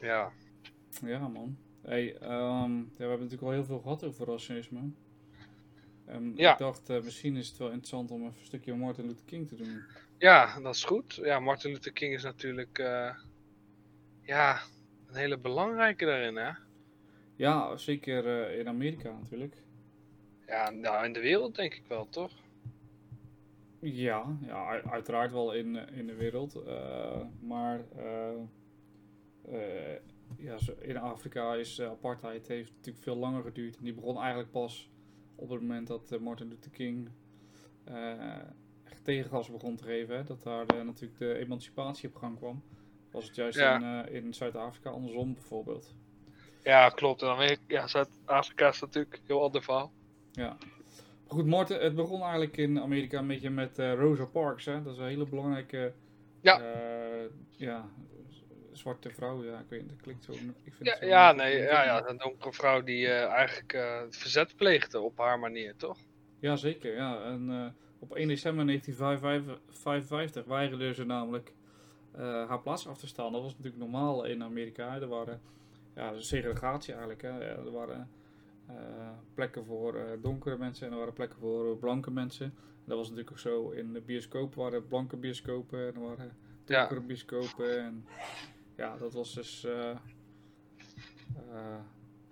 Ja. Ja, man. Hey, um, ja, we hebben natuurlijk al heel veel gehad over racisme. Um, ja. Ik dacht, uh, misschien is het wel interessant om even een stukje Martin Luther King te doen. Ja, dat is goed. Ja, Martin Luther King is natuurlijk uh, ja, een hele belangrijke daarin, hè? Ja, zeker uh, in Amerika natuurlijk. Ja, nou, in de wereld denk ik wel, toch? Ja, ja uiteraard wel in, eh, in de wereld. Uh, maar uh, ja, in Afrika is apartheid heeft natuurlijk veel langer geduurd. En die begon eigenlijk pas op het moment dat Martin Luther King echt tegengas begon te geven. Hè, dat daar natuurlijk de emancipatie op gang kwam. Was het juist in, in Zuid-Afrika andersom bijvoorbeeld. Ja, klopt. En dan ja, Zuid-Afrika is natuurlijk een heel ander verhaal. Ja. Goed, Morten, het begon eigenlijk in Amerika een beetje met uh, Rosa Parks. Hè? Dat is een hele belangrijke ja. Uh, ja, zwarte vrouw. Ja, ik weet dat klinkt zo. Ik vind ja, zo ja, nee, ja, ja, een donkere vrouw die uh, eigenlijk verzet pleegde op haar manier, toch? Ja, zeker. Ja. En, op 1 december 1955 weigerde ze namelijk haar plaats af te staan. Dat was natuurlijk normaal in Amerika. Er waren ja, segregatie eigenlijk. Hè. Er waren plekken voor uh, donkere mensen en er waren plekken voor blanke mensen. Dat was natuurlijk ook zo. In de bioscoop waren blanke bioscopen en er waren donkere ja. bioscopen. En ja, dat was dus.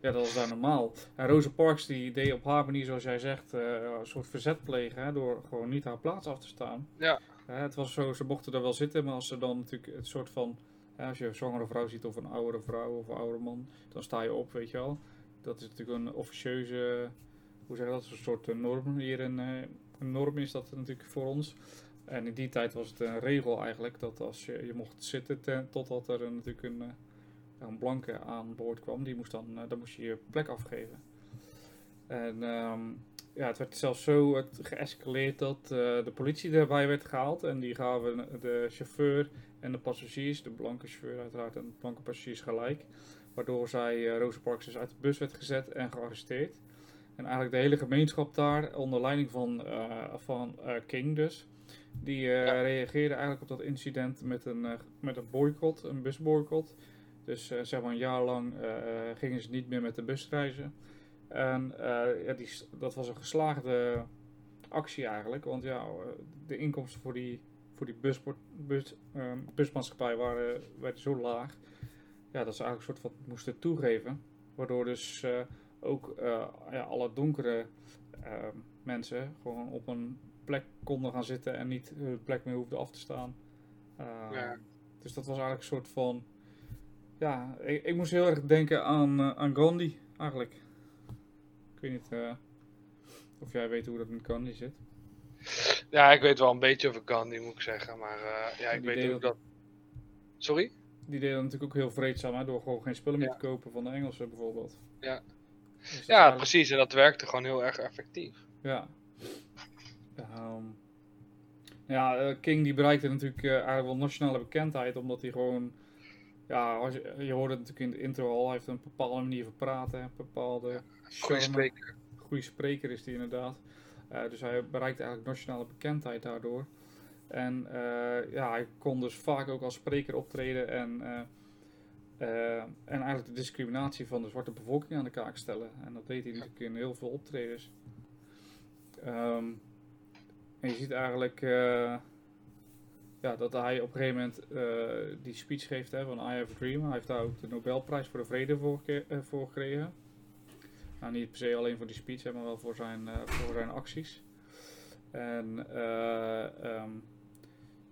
ja, dat was daar normaal. En Rosa Parks die deed op haar manier, zoals jij zegt, een soort verzet plegen. Hè, door gewoon niet haar plaats af te staan. Ja. het was zo, ze mochten er wel zitten, maar als ze dan natuurlijk het soort van. als je een zwangere vrouw ziet of een oudere vrouw of een oude man, dan sta je op, weet je wel. Dat is natuurlijk een officieuze, hoe zeg je dat, een soort norm hier in, een norm is dat natuurlijk voor ons. En in die tijd was het een regel eigenlijk dat als je, je mocht zitten ten, totdat er een, natuurlijk een, een blanke aan boord kwam, die moest dan, dan moest je je plek afgeven. En um, ja, het werd zelfs zo geëscaleerd dat de politie erbij werd gehaald. En die gaven de chauffeur en de passagiers, de blanke chauffeur uiteraard en de blanke passagiers gelijk. Waardoor zij, uh, Rosa Parks, dus uit de bus werd gezet en gearresteerd. En eigenlijk de hele gemeenschap daar, onder leiding van, uh, van uh, King dus, die ja. reageerde eigenlijk op dat incident met een, met een boycott, een busboycott. Dus zeg maar een jaar lang gingen ze niet meer met de bus reizen. En ja, die, dat was een geslaagde actie eigenlijk, want ja, de inkomsten voor die, voor die bus, bus, busmaatschappij waren, werden zo laag ja, dat ze eigenlijk een soort van moesten toegeven. Waardoor dus uh, ook uh, ja, alle donkere uh, mensen gewoon op een plek konden gaan zitten en niet hun plek meer hoefden af te staan. Ja. Dus dat was eigenlijk een soort van. Ja, ik, ik moest heel erg denken aan, aan Gandhi eigenlijk. Ik weet niet of jij weet hoe dat met Gandhi zit. Ja, ik weet wel een beetje over Gandhi, moet ik zeggen. Maar ja, ik weet ook dat... Sorry? Die deden natuurlijk ook heel vreedzaam hè, door gewoon geen spullen meer te kopen van de Engelsen bijvoorbeeld. Ja, dus ja precies. En dat werkte gewoon heel erg effectief. Ja. Um, Ja, eh, King die bereikte natuurlijk eh, eigenlijk wel nationale bekendheid, omdat hij gewoon, ja, als je, je hoorde het natuurlijk in de intro al, hij heeft een bepaalde manier van praten, een bepaalde Goeie charme. spreker. goede spreker is hij inderdaad. Eh, dus hij bereikt eigenlijk nationale bekendheid daardoor. En eh, ja, hij kon dus vaak ook als spreker optreden en, eh, eh, en eigenlijk de discriminatie van de zwarte bevolking aan de kaak stellen. En dat deed hij natuurlijk in heel veel optredens. Ehm, en je ziet eigenlijk ja, dat hij op een gegeven moment die speech geeft hè, van I Have a Dream. Hij heeft daar ook de Nobelprijs voor de Vrede voor, voor gekregen. Nou, niet per se alleen voor die speech, hè, maar wel voor zijn, voor zijn acties. En ehm,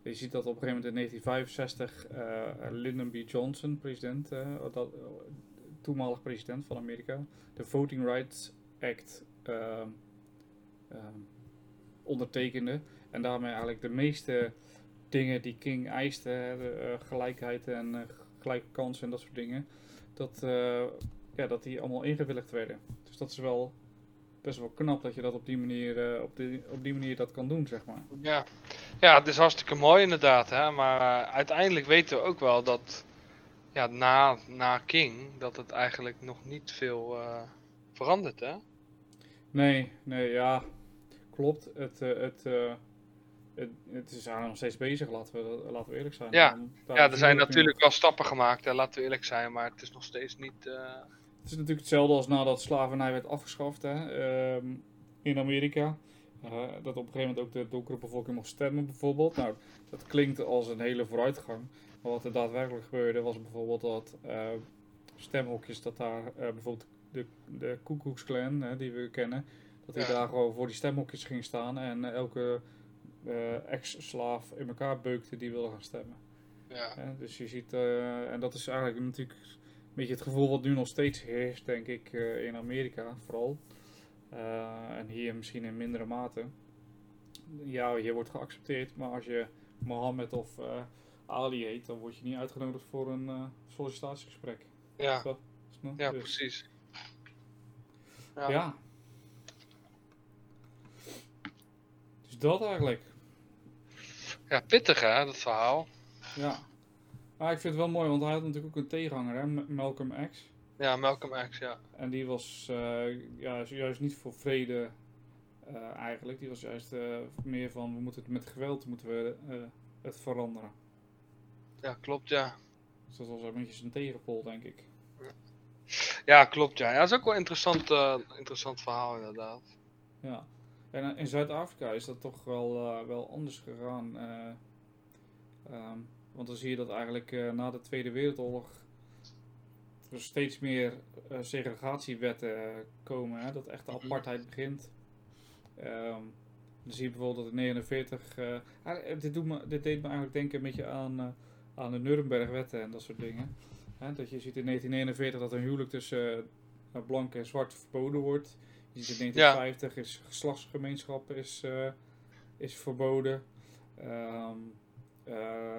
je ziet dat op een gegeven moment in 1965 eh, Lyndon B. Johnson, president, eh, dat, toenmalig president van Amerika, de Voting Rights Act ehm, ehm, ondertekende. En daarmee eigenlijk de meeste dingen die King eiste, eh, gelijkheid en eh, gelijke kansen en dat soort dingen, dat, eh, ja, dat die allemaal ingewilligd werden. Dus dat is wel best wel knap dat je dat op die manier, eh, op die, op die manier dat kan doen, zeg maar. Ja. ja, het is hartstikke mooi inderdaad, hè? maar eh, uiteindelijk weten we ook wel dat ja, na, na King dat het eigenlijk nog niet veel eh, verandert. Hè? Nee, nee, ja, klopt. Het, het, het, het is nog steeds bezig, laten we, laten we eerlijk zijn. Ja. Ja, er zijn natuurlijk wel stappen gemaakt, hè? laten we eerlijk zijn, maar het is nog steeds niet. Het is natuurlijk hetzelfde als nadat slavernij werd afgeschaft hè, ehm, in Amerika. Eh, dat op een gegeven moment ook de donkere bevolking mocht stemmen bijvoorbeeld. Nou, dat klinkt als een hele vooruitgang. Maar wat er daadwerkelijk gebeurde was bijvoorbeeld dat eh, stemhokjes, dat daar eh, bijvoorbeeld de, de Ku Klux Klan, hè, die we kennen, dat die Ja. daar gewoon voor die stemhokjes ging staan en elke ex-slaaf in elkaar beukte die wilde gaan stemmen. ja. Dus je ziet, en dat is eigenlijk natuurlijk een beetje het gevoel wat nu nog steeds heerst, denk ik, eh, in Amerika vooral. Eh, en hier misschien in mindere mate. Ja, je wordt geaccepteerd, maar als je Mohammed of eh, Ali heet, dan word je niet uitgenodigd voor een eh, sollicitatiegesprek. Ja, ja, Dus, precies. Ja. Dus dat eigenlijk. Ja, pittig hè, dat verhaal. Ja. Maar ik vind het wel mooi, want hij had natuurlijk ook een tegenhanger, hè, Malcolm X. Ja, Malcolm X, ja. En die was eh, ja, juist niet voor vrede eh, eigenlijk. Die was juist eh, meer van we moeten het met geweld moeten we, het veranderen. Ja, klopt, ja. Dus dat was een beetje zijn tegenpol, denk ik. Ja, klopt, ja. Ja, dat is ook wel een interessant, interessant verhaal inderdaad. Ja. En in Zuid-Afrika is dat toch wel, wel anders gegaan. eh, ehm, want dan zie je dat eigenlijk eh, na de Tweede Wereldoorlog er steeds meer eh, segregatiewetten eh, komen. Hè? Dat echt de Mhm. apartheid begint. Ehm, dan zie je bijvoorbeeld dat in 49... eh, eigenlijk, dit, doet me, dit deed me eigenlijk denken een beetje aan, aan de Nuremberg-wetten en dat soort dingen. Hè? Dat je ziet in 1949 dat een huwelijk tussen uh, blank en zwart verboden wordt. Je ziet in 1950 is geslachtsgemeenschap is, is verboden. Ehm, eh,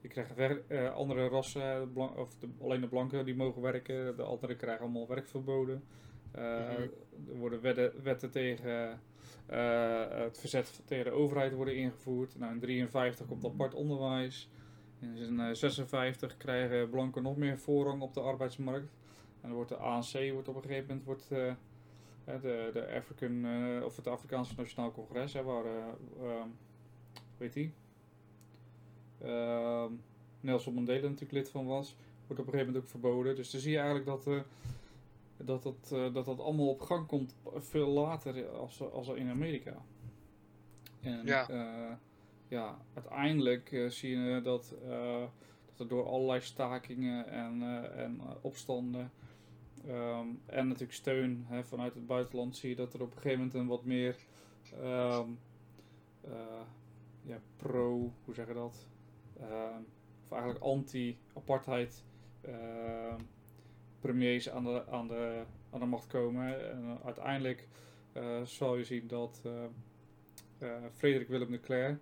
je krijgt eh, andere rassen, blan- of de, alleen de blanken die mogen werken, de anderen krijgen allemaal werkverboden. Mhm. Er worden wetten, wetten tegen eh, het verzet tegen de overheid worden ingevoerd. Nou, in 53 komt apart onderwijs. In eh, 56 krijgen blanken nog meer voorrang op de arbeidsmarkt. En dan wordt de ANC wordt op een gegeven moment wordt, de, de African, of het Afrikaanse Nationaal Congres, hè, waar, eh, ehm, die? Ehm, Nelson Mandela natuurlijk lid van was, wordt op een gegeven moment ook verboden. Dus dan zie je eigenlijk dat, eh, dat, dat, eh, dat dat allemaal op gang komt veel later als, als in Amerika. En Ja. ja, ja uiteindelijk eh, zie je dat, eh, dat er door allerlei stakingen en, eh, en eh, opstanden Ehm, en natuurlijk steun hè, vanuit het buitenland zie je dat er op een gegeven moment een wat meer ehm, eh, ja, pro, hoe zeg je dat? Ehm, of eigenlijk anti-apartheid ehm, premiers aan de, aan, de, aan de macht komen. En eh, uiteindelijk eh, zal je zien dat eh, eh, Frederik Willem de Cler,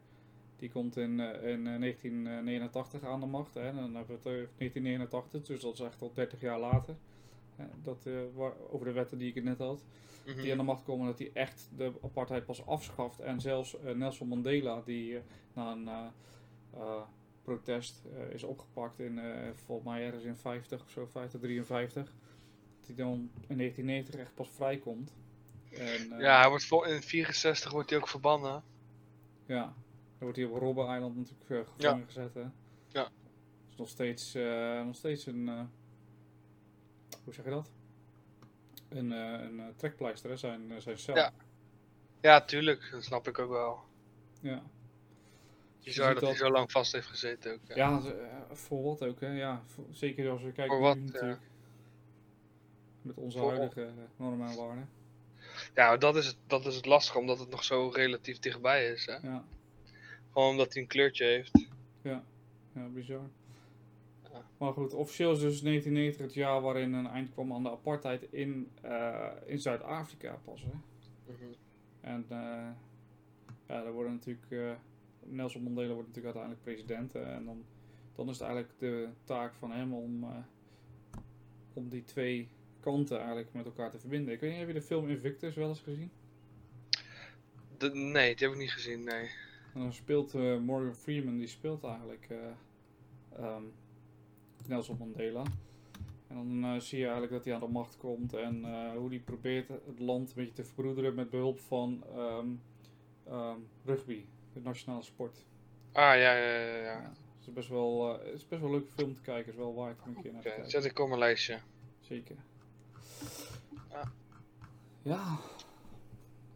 die komt in, in eh, 1989 aan de macht. Hè, en dan hebben we het over 1989, dus dat is echt al 30 jaar later. dat, waar, over de wetten die ik net had, Mhm. die aan de macht komen, dat hij echt de apartheid pas afschaft. En zelfs Nelson Mandela, die na een protest eh, is opgepakt in, eh, volgens mij ergens in 50 of zo, 50, 53, dat hij dan in 1990 echt pas vrijkomt. En, eh, Ja, hij wordt vol, in 64 wordt hij ook verbannen. Ja, dan wordt hij op Robben Island natuurlijk gevangen gezet. Hè? Ja. is nog steeds, nog steeds een. hoe zeg je dat? Een, een trekpleister, hè? Zijn, zijn cel. Ja. Ja, tuurlijk. Dat snap ik ook wel. ja. Bizar dat hij zo lang vast heeft gezeten ook. Ja. Eh, voor wat ook, hè? Ja, voor- zeker als we kijken Voor wat, nu ja. natuurlijk. Met onze Voor- huidige eh, normen en waarden. Ja, dat is, het, dat is het lastige, omdat het nog zo relatief dichtbij is. Hè? Ja, Gewoon omdat hij een kleurtje heeft. ja, bizar. Ja. Maar goed, officieel is dus 1990 het jaar waarin een eind kwam aan de apartheid in, eh, in Zuid-Afrika pas. Hè? Mhm. En eh, ja, daar worden natuurlijk, eh, Nelson Mandela wordt natuurlijk uiteindelijk president. eh, en dan, dan is het eigenlijk de taak van hem om, eh, om die twee kanten eigenlijk met elkaar te verbinden. Ik weet niet, heb je de film Invictus wel eens gezien? De- nee, die heb ik niet gezien, nee. En dan speelt eh, Morgan Freeman, die speelt eigenlijk eh, ehm, Nelson Mandela. En dan zie je eigenlijk dat hij aan de macht komt en hoe hij probeert het land een beetje te verbroederen met behulp van ehm, ehm, rugby, de nationale sport. Ah, ja, ja, ja. ja. Ja, het, is best wel, eh, het is best wel een leuke film te kijken, is wel waard om een keer naar te Oké, kijken. zet ik op mijn lijstje. Zeker. Ja. Ja.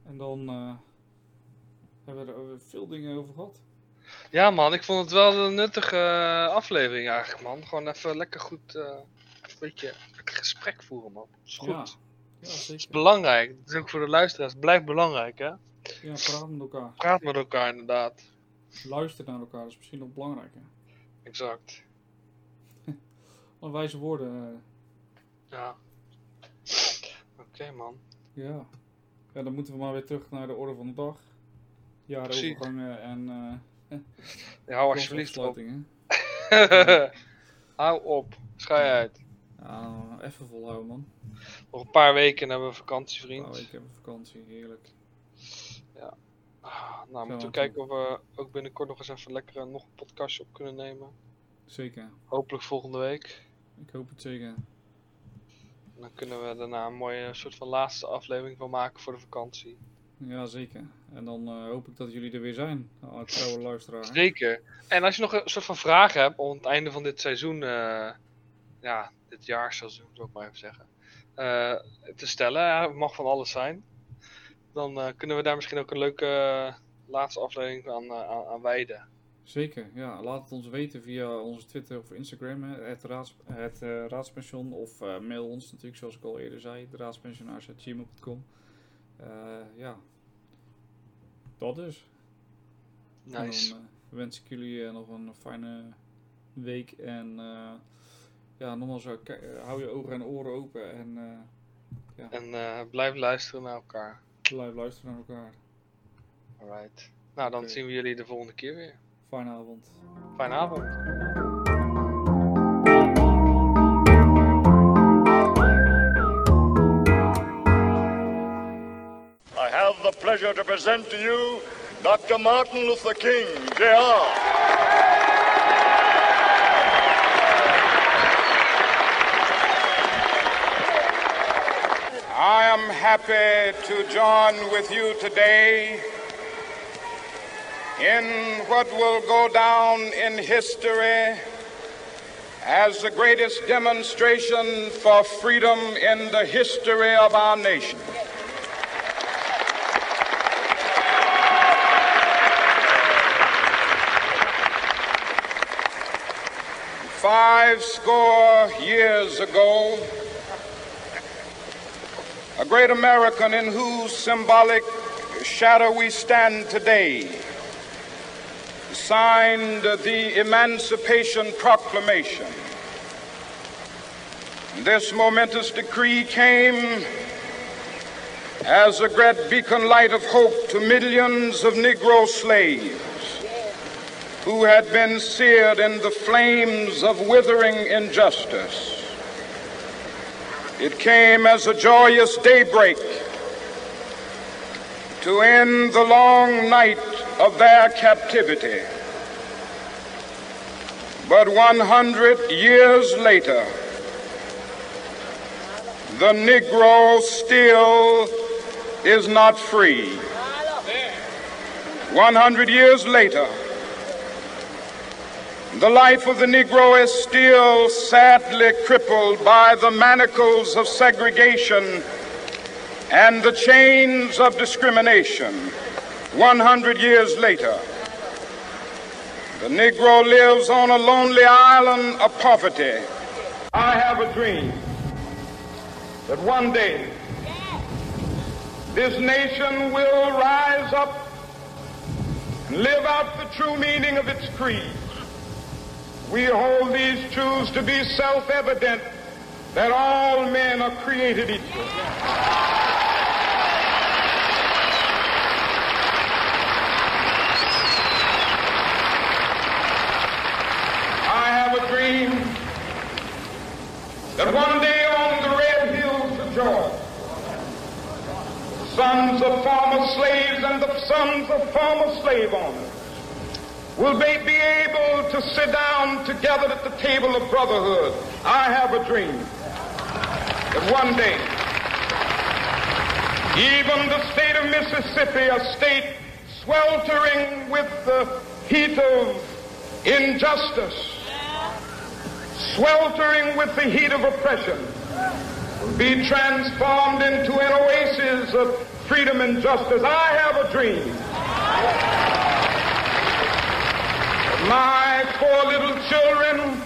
En dan eh, hebben we er veel dingen over gehad. Ja man, ik vond het wel een nuttige eh, aflevering eigenlijk man. Gewoon even lekker goed, een beetje lekker gesprek voeren man. is goed. Ja, Het ja is zeker. belangrijk. Het is ook voor de luisteraars. Het blijft belangrijk hè. Ja, praat met elkaar. Praat met elkaar inderdaad. Luister naar elkaar, dat is misschien nog belangrijker. Exact. Wat wijze woorden, eh, Ja. Oké man. ja. Ja, dan moeten we maar weer terug naar de orde van de dag. Jaarovergangen en eh Ja, hou alsjeblieft op. hou op. Schij uit. Ja, even volhouden man. Nog een paar weken en hebben we vakantie Nou, vriend. ik heb vakantie, heerlijk. Ah, nou, moeten we kijken of we ook binnenkort nog eens even lekker eh, nog een podcastje op kunnen nemen. Zeker. Hopelijk volgende week. Ik hoop het zeker. Dan kunnen we daarna een mooie soort van laatste aflevering van maken voor de vakantie. Ja, zeker. En dan eh, hoop ik dat jullie er weer zijn, trouwe luisteraar. Zeker. En als je nog een soort van vragen hebt om het einde van dit seizoen, eh, ja, dit jaarseizoen zou ik maar even zeggen, te stellen, ja, het mag van alles zijn. Dan eh, kunnen we daar misschien ook een leuke eh, laatste aflevering aan, eh, aan, aan wijden. Zeker, ja. Laat het ons weten via onze Twitter of Instagram, hè, het, raads, het Raadspension. Of mail ons natuurlijk, zoals ik al eerder zei, de raadspensionaars.gmail.com. Ja, dat dus. Nice. En dan wens ik jullie nog een fijne week. En ja, nogmaals, hou je ogen en oren open en eh, En blijf luisteren naar elkaar. Blijf luisteren naar elkaar. Alright. Nou, dan zien we jullie de volgende keer weer. Fijne avond. Fijne avond. I have the pleasure to present to you Dr. Martin Luther King, Jr. I am happy to join with you today in what will go down in history as the greatest demonstration for freedom in the history of our nation. Five score years ago, a great American in whose symbolic shadow we stand today, signed the Emancipation Proclamation. This momentous decree came as a great beacon light of hope to millions of Negro slaves who had been seared in the flames of withering injustice. It came as a joyous daybreak to end the long night of their captivity. But 100 years later, the Negro still is not free. 100 years later, the life of the Negro is still sadly crippled by the manacles of segregation and the chains of discrimination. 100 years later, the Negro lives on a lonely island of poverty. I have a dream that one day this nation will rise up and live out the true meaning of its creed. We hold these truths to be self-evident that all men are created equal. I have a dream that one day on the red hills of Georgia, sons of former slaves and the sons of former slave owners will they be able to sit down together at the table of brotherhood. I have a dream that one day, even the state of Mississippi, a state sweltering with the heat of injustice, sweltering with the heat of oppression, will be transformed into an oasis of freedom and justice. I have a dream my four little children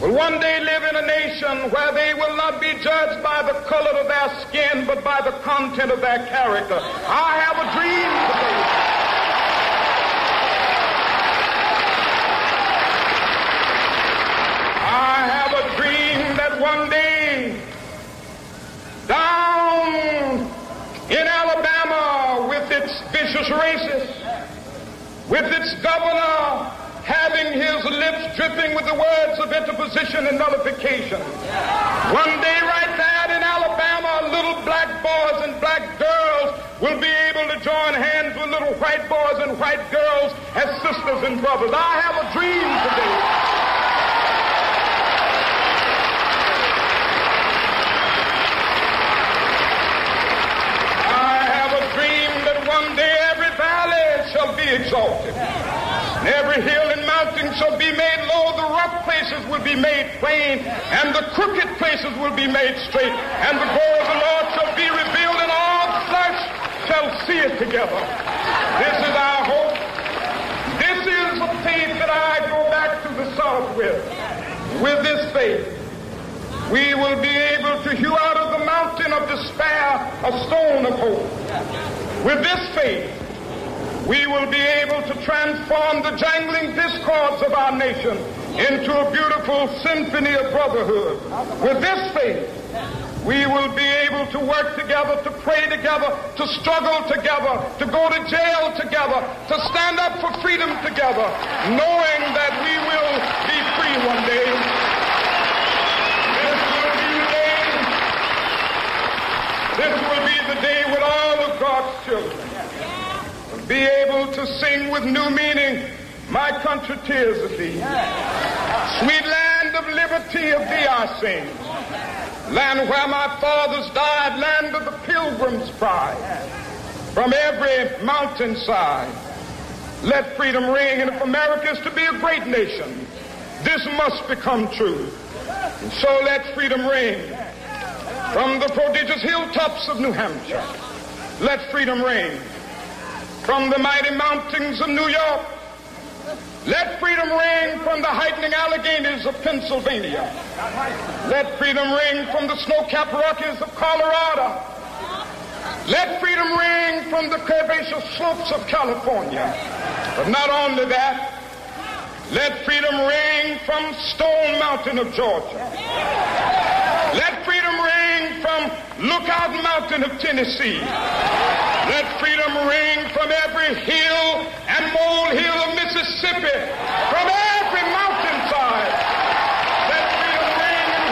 will one day live in a nation where they will not be judged by the color of their skin, but by the content of their character. I have a dream today. I have a dream that one day, down in Alabama with its vicious racists, with its governor having his lips dripping with the words of interposition and nullification. One day right there in Alabama, little black boys and black girls will be able to join hands with little white boys and white girls as sisters and brothers. I have a dream today. I have a dream that one day every valley shall be exalted. And every hill and mountain shall be made low. The rough places will be made plain, and the crooked places will be made straight. And the glory of the Lord shall be revealed, and all flesh shall see it together. This is our hope. This is the faith that I go back to the South with. With this faith, we will be able to hew out of the mountain of despair a stone of hope. With this faith, we will be able to transform the jangling discords of our nation into a beautiful symphony of brotherhood. With this faith, we will be able to work together, to pray together, to struggle together, to go to jail together, to stand up for freedom together, knowing that we will be free one day. This will be the day. This will be the day when all of God's children be able to sing with new meaning, My country tears of thee. Sweet land of liberty of thee I sing. Land where my fathers died, land of the pilgrim's pride. From every mountainside, let freedom ring. And if America is to be a great nation, this must become true. And so let freedom ring. From the prodigious hilltops of New Hampshire, let freedom ring. From the mighty mountains of New York, let freedom ring from the heightening Alleghanies of Pennsylvania. Let freedom ring from the snow-capped Rockies of Colorado. Let freedom ring from the curvaceous slopes of California. But not only that, let freedom ring from Stone Mountain of Georgia. Let freedom from Lookout Mountain of Tennessee. Let freedom ring from every hill and molehill of Mississippi, from every mountainside. Let freedom ring in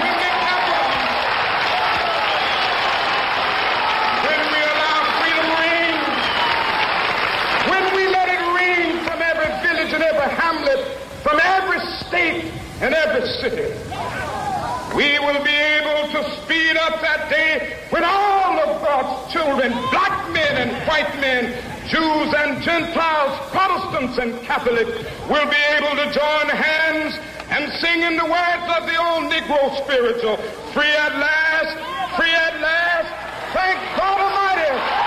When we allow freedom ring, when we let it ring from every village and every hamlet, from every state and every city we will be able to speed up that day when all of God's children, black men and white men, Jews and Gentiles, Protestants and Catholics, will be able to join hands and sing in the words of the old Negro spiritual, free at last, free at last, thank God Almighty.